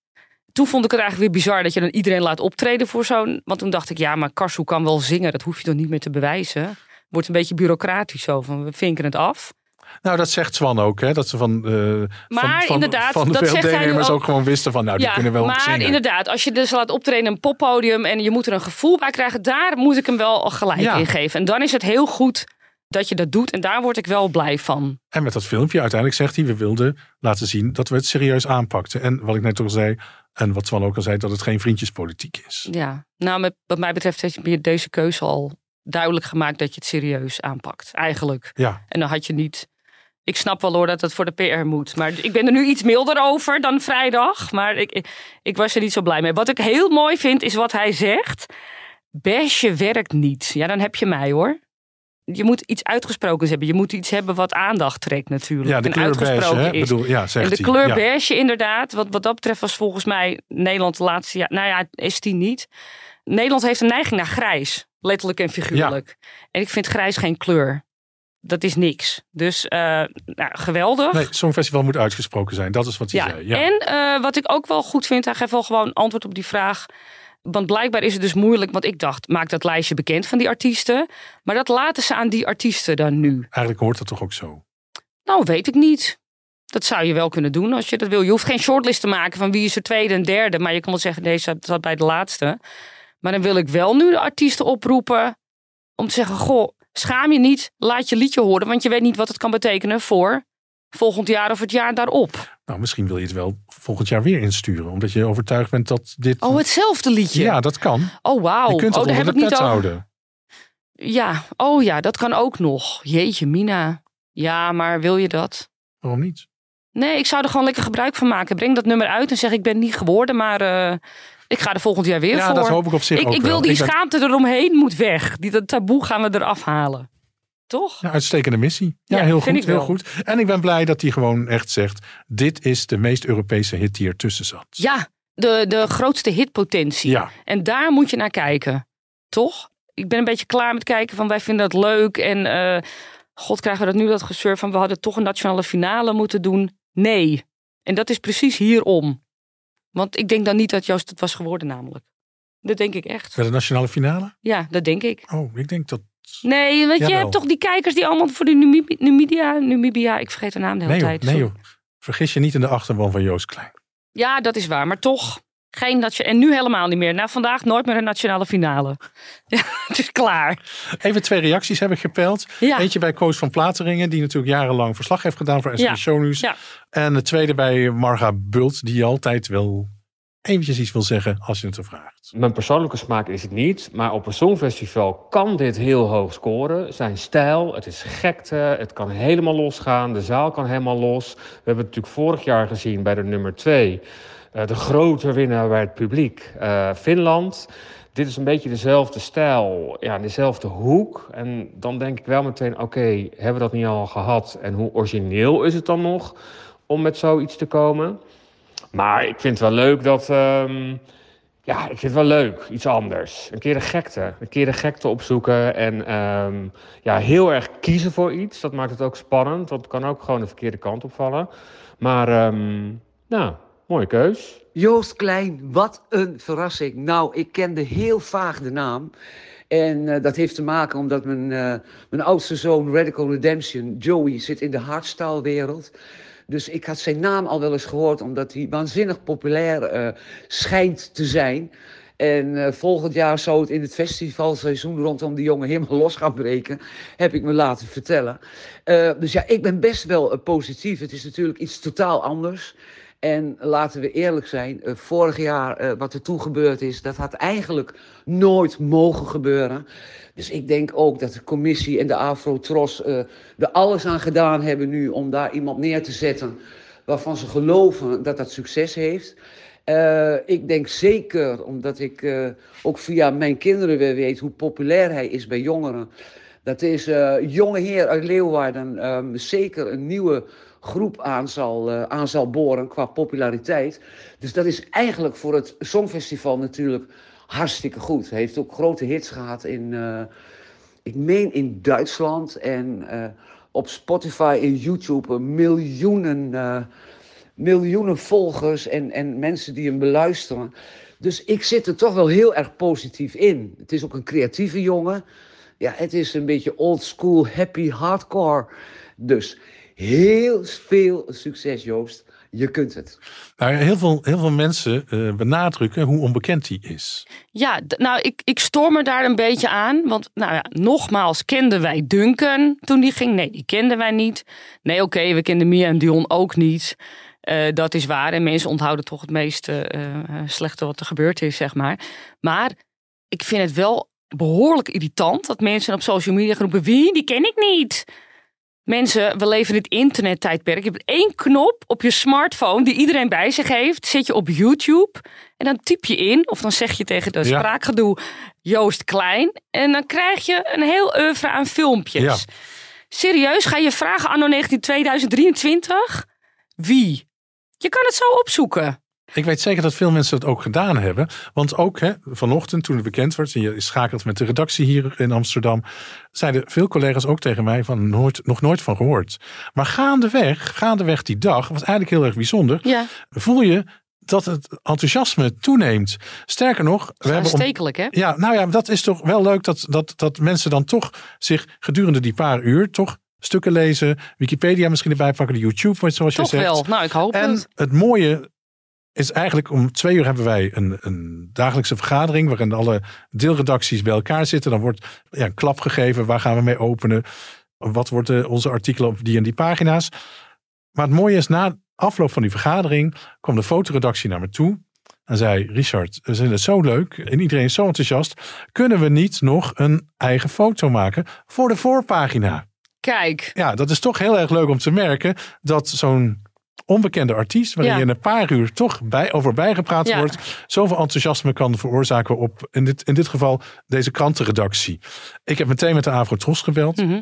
Toen vond ik het eigenlijk weer bizar dat je dan iedereen laat optreden voor zo'n. Want toen dacht ik, ja, maar Karsu kan wel zingen, dat hoef je toch niet meer te bewijzen. Wordt een beetje bureaucratisch zo, van we vinken het af. Nou dat zegt Swan ook, hè, dat ze van, van, Maar van, inderdaad, van de deelnemers ook. ook gewoon wisten van, nou die kunnen wel maar zingen. inderdaad, als je dus laat optreden een poppodium en je moet er een gevoel bij krijgen, daar moet ik hem wel gelijk Ja. in geven. En dan is het heel goed dat je dat doet en daar word ik wel blij van. En met dat filmpje uiteindelijk zegt hij, we wilden laten zien dat we het serieus aanpakten. En wat ik net al zei, en wat Swan ook al zei, dat het geen vriendjespolitiek is. Ja, nou, met, wat mij betreft heb je deze keuze al duidelijk gemaakt dat je het serieus aanpakt, eigenlijk. Ja, En dan had je niet. Ik snap wel hoor dat het voor de PR moet. Maar ik ben er nu iets milder over dan vrijdag. Maar ik, ik, was er niet zo blij mee. Wat ik heel mooi vind is wat hij zegt. Besje werkt niet. Ja, dan heb je mij hoor. Je moet iets uitgesprokens hebben. Je moet iets hebben wat aandacht trekt natuurlijk. ja de en kleur beige, uitgesproken is. bedoel, ja, zegt En de kleur ja. beige inderdaad. Wat, wat dat betreft was volgens mij Nederland de laatste jaar... Nou ja, is die niet. Nederland heeft een neiging naar grijs. Letterlijk en figuurlijk. En ik vind grijs geen kleur. Dat is niks. Dus eh, nou, geweldig. Nee, zo'n festival moet uitgesproken zijn. Dat is wat hij ja. zei. Ja. En eh, wat ik ook wel goed vind, hij geeft wel gewoon antwoord op die vraag. Want blijkbaar is het dus moeilijk, want ik dacht, maak dat lijstje bekend van die artiesten. Maar dat laten ze aan die artiesten dan nu. Eigenlijk hoort dat toch ook zo. Nou, weet ik niet. Dat zou je wel kunnen doen als je dat wil. Je hoeft geen shortlist te maken van wie is er tweede en derde. Maar je kan wel zeggen, deze zat bij de laatste. Maar dan wil ik wel nu de artiesten oproepen om te zeggen: Goh, schaam je niet, laat je liedje horen. Want je weet niet wat het kan betekenen voor volgend jaar of het jaar daarop. Nou, misschien wil je het wel volgend jaar weer insturen. Omdat je overtuigd bent dat dit... Oh, hetzelfde liedje. Ja, dat kan. Oh, wauw. Je kunt oh, het daar onder heb de pet houden. Ja, oh ja, dat kan ook nog. Jeetje, Mina. Ja, maar wil je dat? Waarom niet? Nee, ik zou er gewoon lekker gebruik van maken. Breng dat nummer uit en zeg ik ben niet geworden, maar eh, ik ga er volgend jaar weer Ja, voor. dat hoop ik op zich ik, ook ik wil wel. die Ik ben- schaamte eromheen moet weg. Die, dat taboe gaan we eraf halen. Toch? Ja, uitstekende missie. Ja, Ja, heel goed, heel goed. En ik ben blij dat hij gewoon echt zegt: dit is de meest Europese hit die ertussen zat. Ja, de, de grootste hitpotentie. Ja. En daar moet je naar kijken. Toch? Ik ben een beetje klaar met kijken van wij vinden dat leuk. En eh, god, krijgen we dat nu dat gezeur van we hadden toch een nationale finale moeten doen? Nee. En dat is precies hierom. Want ik denk dan niet dat Joost het was geworden namelijk. Dat denk ik echt. Bij de nationale finale? Ja, dat denk ik. Oh, ik denk dat. Nee, want je hebt toch die kijkers die allemaal voor de Namibia, Namibia, ik vergeet de naam de hele Nee, joh, tijd. nee joh. Vergis je niet in de achterban van Joost Klein. Ja, dat is waar. Maar toch, geen nation En nu helemaal niet meer. Na vandaag nooit meer een nationale finale. Ja, het is klaar. Even twee reacties heb ik gepeld. Ja. Eentje bij Koos van Plateringen, die natuurlijk jarenlang verslag heeft gedaan voor SBS Ja. Ja. En de tweede bij Marga Bult, die altijd wel eventjes iets wil zeggen als je het er vraagt. Mijn persoonlijke smaak is het niet, maar op een songfestival kan dit heel hoog scoren. Zijn stijl, het is gekte, het kan helemaal losgaan, de zaal kan helemaal los. We hebben het natuurlijk vorig jaar gezien bij de nummer 2. De grote winnaar bij het publiek, eh, Finland. Dit is een beetje dezelfde stijl, ja, dezelfde hoek. En dan denk ik wel meteen, oké, hebben we dat niet al gehad? En hoe origineel is het dan nog om met zoiets te komen? Maar ik vind het wel leuk dat... ehm, ja, ik vind het wel leuk. Iets anders. Een keer de gekte. Een keer de gekte opzoeken. En ehm, ja, heel erg kiezen voor iets. Dat maakt het ook spannend. Want het kan ook gewoon de verkeerde kant opvallen. Maar, ehm, nou, mooie keus. Joost Klein, wat een verrassing. Nou, ik kende heel vaag de naam. En eh, dat heeft te maken omdat mijn, eh, mijn oudste zoon, Radical Redemption, Joey, zit in de hardstyle-wereld. Dus ik had zijn naam al wel eens gehoord, omdat hij waanzinnig populair eh, schijnt te zijn. En volgend jaar zou het in het festivalseizoen rondom die jongen helemaal los gaan breken. Heb ik me laten vertellen. Dus ja, ik ben best wel positief. Het is natuurlijk iets totaal anders. En laten we eerlijk zijn, eh, vorig jaar eh, wat er toen gebeurd is, dat had eigenlijk nooit mogen gebeuren. Dus ik denk ook dat de commissie en de Afro-Tros eh, er alles aan gedaan hebben nu om daar iemand neer te zetten waarvan ze geloven dat dat succes heeft. Ik denk zeker, omdat ik ook via mijn kinderen weer weet hoe populair hij is bij jongeren. Dat deze jonge heer uit Leeuwarden ehm, zeker een nieuwe groep aan zal, eh, aan zal boren qua populariteit. Dus dat is eigenlijk voor het Songfestival natuurlijk hartstikke goed. Hij heeft ook grote hits gehad in, eh, ik meen in Duitsland en eh, op Spotify en YouTube miljoenen, miljoenen volgers en, en mensen die hem beluisteren. Dus ik zit er toch wel heel erg positief in. Het is ook een creatieve jongen. Ja, het is een beetje old school, happy, hardcore. Dus heel veel succes, Joost. Je kunt het. Nou, heel, veel, heel veel mensen eh, benadrukken hoe onbekend hij is. Ja, nou, ik, ik stoor me daar een beetje aan. Want, nou ja, nogmaals, kenden wij Duncan toen die ging? Nee, die kenden wij niet. Nee, oké, we kenden Mia en Dion ook niet. Eh, dat is waar. En mensen onthouden toch het meest eh, slechte wat er gebeurd is, zeg maar. Maar ik vind het wel behoorlijk irritant dat mensen op social media roepen: wie? Die ken ik niet. Mensen, we leven in het internettijdperk. Je hebt één knop op je smartphone die iedereen bij zich heeft. Zet je op YouTube en dan typ je in. Of dan zeg je tegen de Ja. spraakgedoe Joost Klein. En dan krijg je een heel oeuvre aan filmpjes. Ja. Serieus, ga je vragen anno 19 2023? Wie? Je kan het zo opzoeken. Ik weet zeker dat veel mensen dat ook gedaan hebben. Want ook hè, vanochtend, toen het bekend werd, en je schakelt met de redactie hier in Amsterdam, zeiden veel collega's ook tegen mij van nooit, nog nooit van gehoord. Maar gaandeweg, gaandeweg die dag, was eigenlijk heel erg bijzonder, Ja, voel je dat het enthousiasme toeneemt. Sterker nog, we hebben om- aanstekelijk hè? ja, nou ja, dat is toch wel leuk dat, dat, dat mensen dan toch zich gedurende die paar uur toch stukken lezen, Wikipedia misschien erbij pakken, de YouTube, zoals Toch je zegt. wel. Nou, ik hoop En het. het mooie is eigenlijk om twee uur hebben wij een, een dagelijkse vergadering waarin alle deelredacties bij elkaar zitten. Dan wordt ja, een klap gegeven, waar gaan we mee openen? Wat worden onze artikelen op die en die pagina's? Maar het mooie is, na afloop van die vergadering kwam de fotoredactie naar me toe. En zei, Richard, we vinden het zo leuk en iedereen is zo enthousiast. Kunnen we niet nog een eigen foto maken voor de voorpagina? Kijk, Ja, dat is toch heel erg leuk om te merken dat zo'n onbekende artiest, waarin Ja. je in een paar uur toch bij, over bijgepraat Ja. wordt, zoveel enthousiasme kan veroorzaken op, in dit, in dit geval, deze krantenredactie. Ik heb meteen met de Avrotros gebeld. Mhm.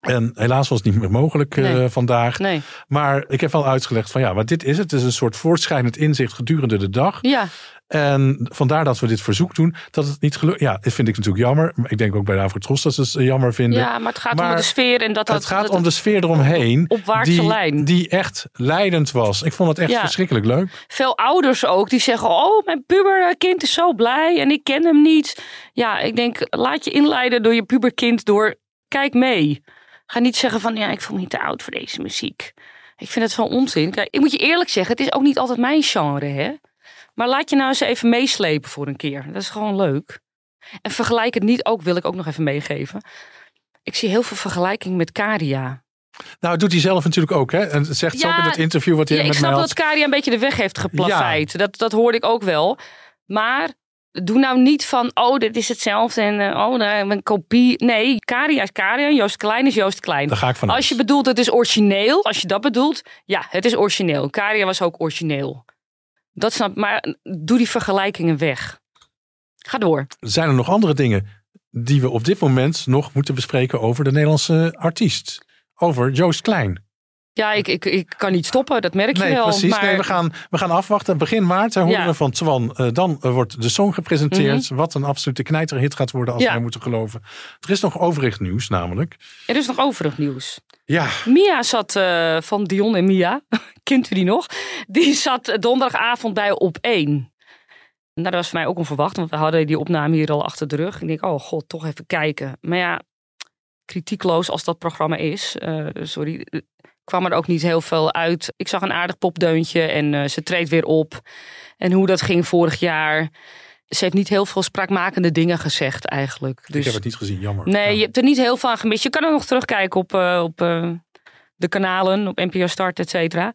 En helaas was het niet meer mogelijk eh, vandaag. nee. Maar ik heb wel uitgelegd van ja, maar dit is het. Het is een soort voortschrijdend inzicht gedurende de dag. Ja, En vandaar dat we dit verzoek doen. Dat het niet gelukt. Ja, dat vind ik natuurlijk jammer. Maar ik denk ook bij de Avrotros dat ze het jammer vinden. ja, maar het gaat Maar om de sfeer en dat dat... het gaat dat- om de sfeer eromheen. Opwaartse die, lijn. Die echt leidend was. Ik vond het echt Ja. verschrikkelijk leuk. Veel ouders ook, die zeggen... Oh, mijn puberkind is zo blij en ik ken hem niet. Ja, ik denk, laat je inleiden door je puberkind door... Kijk mee. Ga niet zeggen van, ja, ik voel me niet te oud voor deze muziek. Ik vind het zo onzin. Kijk, ik moet je eerlijk zeggen, het is ook niet altijd mijn genre, hè. Maar laat je nou eens even meeslepen voor een keer. Dat is gewoon leuk. En vergelijk het niet ook, wil ik ook nog even meegeven. Ik zie heel veel vergelijking met Caria. Nou, dat doet hij zelf natuurlijk ook. Hè? En het zegt ze Ja, ook in het interview wat hij Ja, ik met mij snap had. dat Karia een beetje de weg heeft geplaveid. Dat, dat hoorde ik ook wel. Maar doe nou niet van, oh, dit is hetzelfde en eh, oh, een kopie. Nee, Karia is Karia, Joost Klein is Joost Klein. Daar ga ik vanuit. Als je bedoelt het is origineel, als je dat bedoelt, ja, het is origineel. Karia was ook origineel. Dat snap maar doe die vergelijkingen weg. Ga door. Zijn er nog andere dingen die we op dit moment nog moeten bespreken over de Nederlandse artiest? Over Joost Klein. Ja, ik, ik, ik kan niet stoppen, dat merk je Nee, wel. precies. Maar Nee, we, gaan, we gaan afwachten. Begin maart horen Ja. we van Twan. eh, dan eh, wordt de song gepresenteerd. Wat een absolute knijterhit gaat worden als Ja. wij moeten geloven. Er is nog overig nieuws namelijk. er is nog overig nieuws. Ja, Mia zat eh, van Dion en Mia, kent u die nog? Die zat donderdagavond bij op 1. Nou, dat was voor mij ook onverwacht, want we hadden die opname hier al achter de rug. Ik denk, oh god, toch even kijken. Maar ja, kritiekloos als dat programma is, sorry, kwam er ook niet heel veel uit. Ik zag een aardig popdeuntje en eh, ze treedt weer op. En hoe dat ging vorig jaar. Ze heeft niet heel veel spraakmakende dingen gezegd eigenlijk. Dus ik heb het niet gezien, jammer. Nee, Ja. je hebt er niet heel veel aan gemist. Je kan er nog terugkijken op, eh, op eh, de kanalen, op NPO Start, et cetera.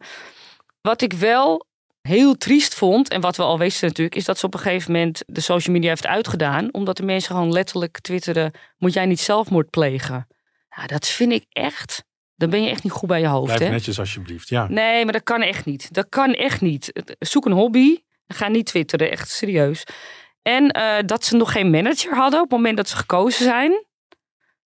Wat ik wel heel triest vond, en wat we al wisten natuurlijk, is dat ze op een gegeven moment de social media heeft uitgedaan. Omdat de mensen gewoon letterlijk twitteren, moet jij niet zelfmoord plegen? Ja, dat vind ik echt, dan ben je echt niet goed bij je hoofd. Blijf hè? netjes alsjeblieft. Ja. Nee, maar dat kan echt niet. Dat kan echt niet. Zoek een hobby. Ga niet twitteren, echt serieus. En eh, dat ze nog geen manager hadden op het moment dat ze gekozen zijn.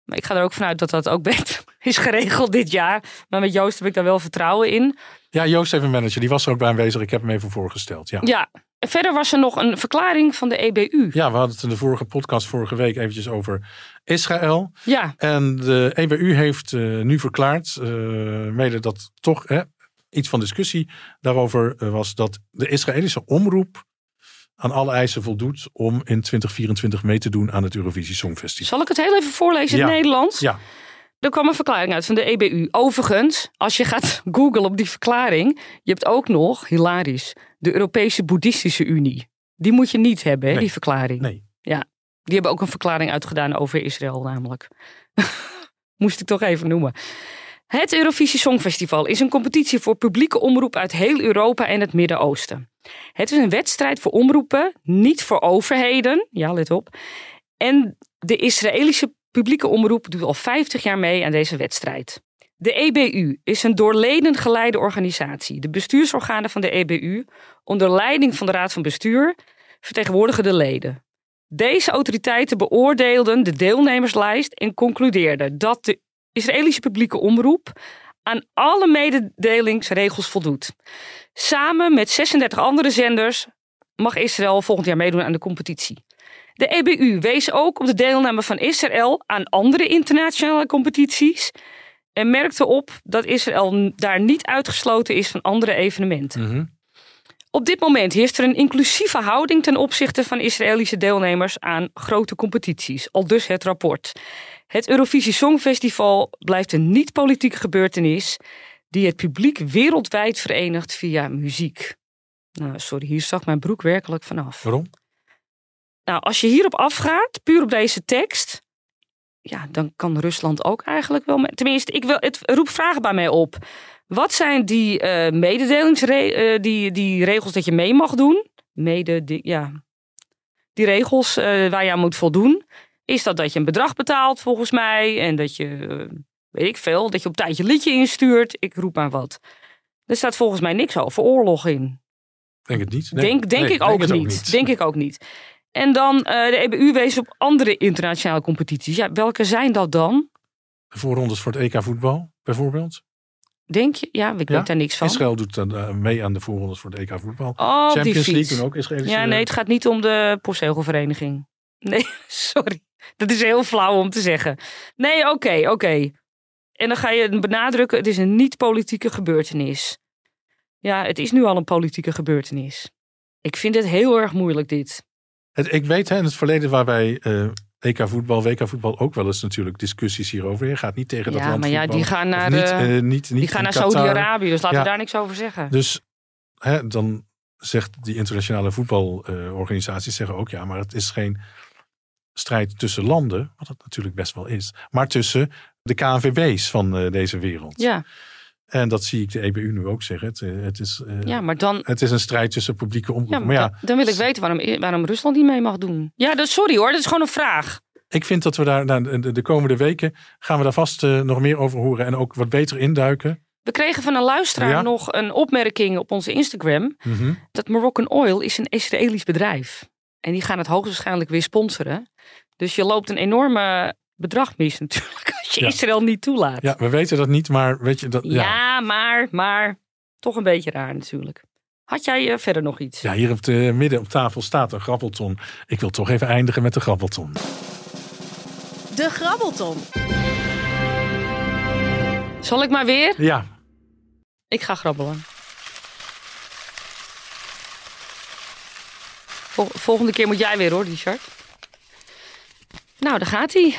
Maar ik ga er ook vanuit dat dat ook beter is geregeld dit jaar. Maar met Joost heb ik daar wel vertrouwen in. ja, Joost heeft een manager. Die was er ook bij aanwezig. Ik heb hem even voorgesteld. Ja. Ja. Verder was er nog een verklaring van de EBU. Ja, we hadden het in de vorige podcast vorige week eventjes over Israël. Ja, En de EBU heeft eh, nu verklaard, eh, mede dat toch hè, iets van discussie daarover eh, was, dat de Israëlische omroep aan alle eisen voldoet om in 2024 mee te doen aan het Eurovisie Songfestival. zal ik het heel even voorlezen in het Nederlands? Ja, Er kwam een verklaring uit van de EBU. Overigens, als je gaat googlen op die verklaring, je hebt ook nog, hilarisch, de Europese Boeddhistische Unie. Die moet je niet hebben, hè, Nee. die verklaring. nee. Die hebben ook een verklaring uitgedaan over Israël namelijk. Moest ik toch even noemen. Het Eurovisie Songfestival is een competitie voor publieke omroep uit heel Europa en het Midden-Oosten. Het is een wedstrijd voor omroepen, niet voor overheden. Ja, let op. En de Israëlische publieke omroep doet al 50 jaar mee aan deze wedstrijd. De EBU is een door leden geleide organisatie. De bestuursorganen van de EBU, onder leiding van de Raad van Bestuur, vertegenwoordigen de leden. Deze autoriteiten beoordeelden de deelnemerslijst en concludeerden dat de Israëlische publieke omroep aan alle mededelingsregels voldoet. Samen met 36 andere zenders mag Israël volgend jaar meedoen aan de competitie. De EBU wees ook op de deelname van Israël aan andere internationale competities en merkte op dat Israël daar niet uitgesloten is van andere evenementen. Mhm. Op dit moment heerst er een inclusieve houding ten opzichte van Israëlische deelnemers aan grote competities, al dus het rapport. Het Eurovisie Songfestival blijft een niet-politieke gebeurtenis die het publiek wereldwijd verenigt via muziek. Nou, sorry, hier zag mijn broek werkelijk vanaf. Waarom? Nou, als je hierop afgaat, puur op deze tekst, ja, dan kan Rusland ook eigenlijk wel. mee- Tenminste, ik wil, het roept vragen bij mij op. Wat zijn die eh mededelingsregels, die, die regels dat je mee mag doen? mede, die, ja, die regels eh, waar je aan moet voldoen. Is dat dat je een bedrag betaalt volgens mij. En dat je, eh, weet ik veel, dat je op tijd je liedje instuurt. Ik roep maar wat. Er staat volgens mij niks over oorlog in. Denk het niet. Nee. Denk, denk Nee, ik ook niet. Denk ik ook niet. En dan eh, de EBU wees op andere internationale competities. Ja, welke zijn dat dan? De voorrondes voor het EK voetbal, bijvoorbeeld. Denk je? Ja, ik Ja, weet daar niks van. Israël doet dan, eh, mee aan de voorrondes voor het EK voetbal. Oh, die Champions fiets. League doen ook Israëlische... Ja, nee, het gaat niet om de postzegelvereniging. Nee, sorry. Dat is heel flauw om te zeggen. Nee, oké, oké. En dan ga je benadrukken, het is een niet-politieke gebeurtenis. Ja, het is nu al een politieke gebeurtenis. Ik vind het heel erg moeilijk, dit. Het, ik weet hè, in het verleden waar wij eh, EK voetbal, WK voetbal ook wel eens natuurlijk discussies hierover. Je gaat niet tegen dat Ja, land maar ja, die gaan naar, niet, eh, niet, niet Die gaan in naar. Saudi-Arabië, dus laten Ja. we daar niks over zeggen. Dus hè, dan zegt die internationale voetbalorganisaties zeggen ook ja, maar het is geen strijd tussen landen, wat het natuurlijk best wel is, maar tussen de KNVB's van eh, deze wereld. Ja, En dat zie ik de EBU nu ook zeggen. Het, eh, het, is, eh, ja, maar dan, het is een strijd tussen publieke omroep. ja, maar ja, dan- wil ik weten waarom, waarom Rusland niet mee mag doen. Ja, dat, sorry hoor, dat is gewoon een vraag. ik vind dat we daar nou, de, de komende weken gaan we daar vast eh, nog meer over horen en ook wat beter induiken. We kregen van een luisteraar Ja? nog een opmerking op onze Instagram. Mhm. Dat Moroccan Oil is een Israëlisch bedrijf. En die gaan het hoogstwaarschijnlijk weer sponsoren. Dus je loopt een enorme bedrag mis natuurlijk. Als je Ja. Israël niet toelaat. Ja, we weten dat niet, maar weet je dat. Ja, Ja, maar, maar toch een beetje raar natuurlijk. Had jij eh, verder nog iets? ja hier op de midden op tafel staat een grabbelton. Ik wil toch even eindigen met de grabbelton. De Grabbelton. Zal ik maar weer? Ja, Ik ga grabbelen. Vol- volgende keer moet jij weer hoor, Richard. Nou, daar gaat hij.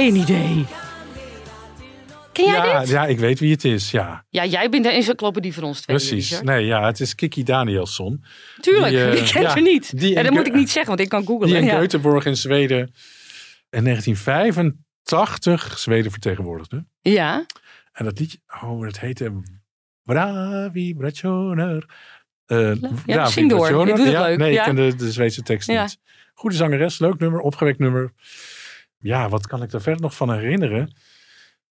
Geen idee. Ken jij ja, dit? ja, ik weet wie het is. Ja, Ja, jij bent de encyclopedie van ons twee. precies. Nee, ja, het is Kiki Danielsson. Tuurlijk, Die, eh, ik ken ja, ze niet. die en dat moet ik niet zeggen, want ik kan googlen. Die in ja. Göteborg in Zweden in 1985 Zweden vertegenwoordigde. ja, En dat liedje, oh, dat heette Bravi Brationer. Eh ja, zing door. Het leuk, Nee, ja. ik ken de, de Zweedse tekst Ja. niet. Goede zangeres, leuk nummer, opgewekt nummer. Ja, wat kan ik daar verder nog van herinneren?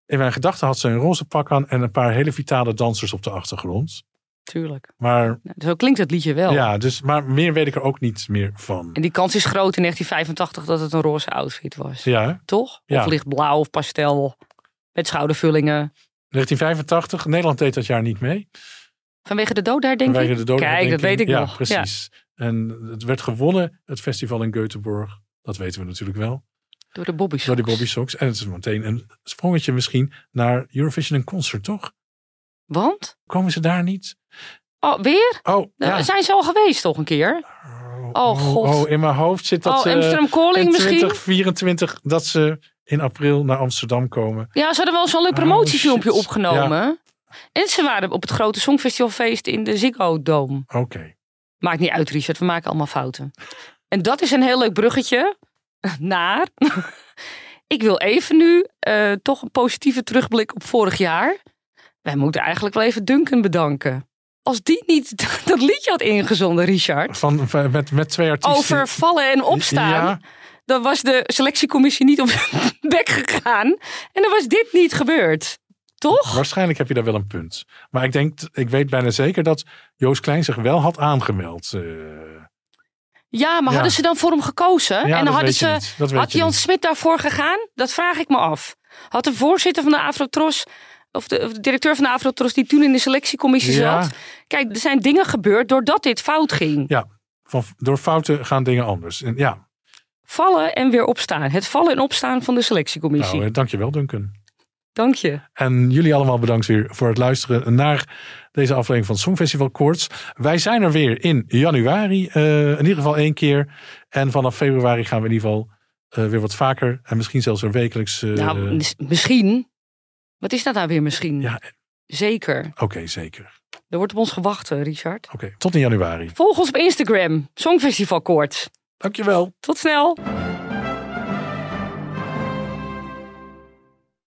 In mijn gedachten had ze een roze pak aan en een paar hele vitale dansers op de achtergrond. tuurlijk. Maar Nou, Zo klinkt het liedje wel. ja, dus, maar meer weet ik er ook niet meer van. En die kans is groot in 1985 dat het een roze outfit was. Ja? Toch? Ja. Of lichtblauw of pastel. Met schoudervullingen. 1985, Nederland deed dat jaar niet mee. Vanwege de dood daar, denk Vanwege ik? de dood, Kijk, dat weet ik ja, nog. precies. En het werd gewonnen, het festival in Göteborg. Dat weten we natuurlijk wel. Door de Bobby Door de Sox. Bobby Sox. En het is meteen een sprongetje misschien naar Eurovision en Concert, toch? Want? Komen ze daar niet? Oh, weer? Oh, Nou, ja. Zijn ze al geweest toch een keer? Oh, god. Oh, in mijn hoofd zit dat Oh, ze Amsterdam Calling in misschien? 2024 dat ze in april naar Amsterdam komen. Ja, ze hadden wel zo'n leuk Oh, promotiefilmpje opgenomen. En ze waren op het grote Songfestivalfeest in de Ziggo Dome. Oké. Maakt niet uit, Richard. We maken allemaal fouten. En dat is een heel leuk bruggetje naar... Ik wil even nu eh, toch een positieve terugblik op vorig jaar. Wij moeten eigenlijk wel even Duncan bedanken. Als die niet dat liedje had ingezonden, Richard. Van, met, met twee artiesten. Over vallen en opstaan. Ja, Dan was de selectiecommissie niet op bek gegaan. En dan was dit niet gebeurd. Toch? waarschijnlijk heb je daar wel een punt. Maar ik denk, ik weet bijna zeker dat Joost Klein zich wel had aangemeld. eh. Ja, maar Ja. hadden ze dan voor hem gekozen? Ja, en dan hadden ze. had Jan. Smit daarvoor gegaan? Dat vraag ik me af. Had de voorzitter van de Afrotros. Of de, of de directeur van de Afrotros, die toen in de selectiecommissie Ja. zat. Kijk, er zijn dingen gebeurd doordat dit fout ging. Ja, van, door fouten gaan dingen anders. En ja, Vallen en weer opstaan. Het vallen en opstaan van de selectiecommissie. nou, eh, dankjewel Duncan. Dank je. En jullie allemaal bedankt weer voor het luisteren naar deze aflevering van Songfestival Koorts. Wij zijn er weer in januari, eh, in ieder geval één keer. En vanaf februari gaan we in ieder geval eh, weer wat vaker en misschien zelfs weer wekelijks. eh, nou, mis- misschien. Wat is dat nou weer misschien? ja, Zeker. Oké, zeker. Er wordt op ons gewacht, Richard. Oké, tot in januari. Volg ons op Instagram. Songfestival Koorts. Dankjewel. Tot snel.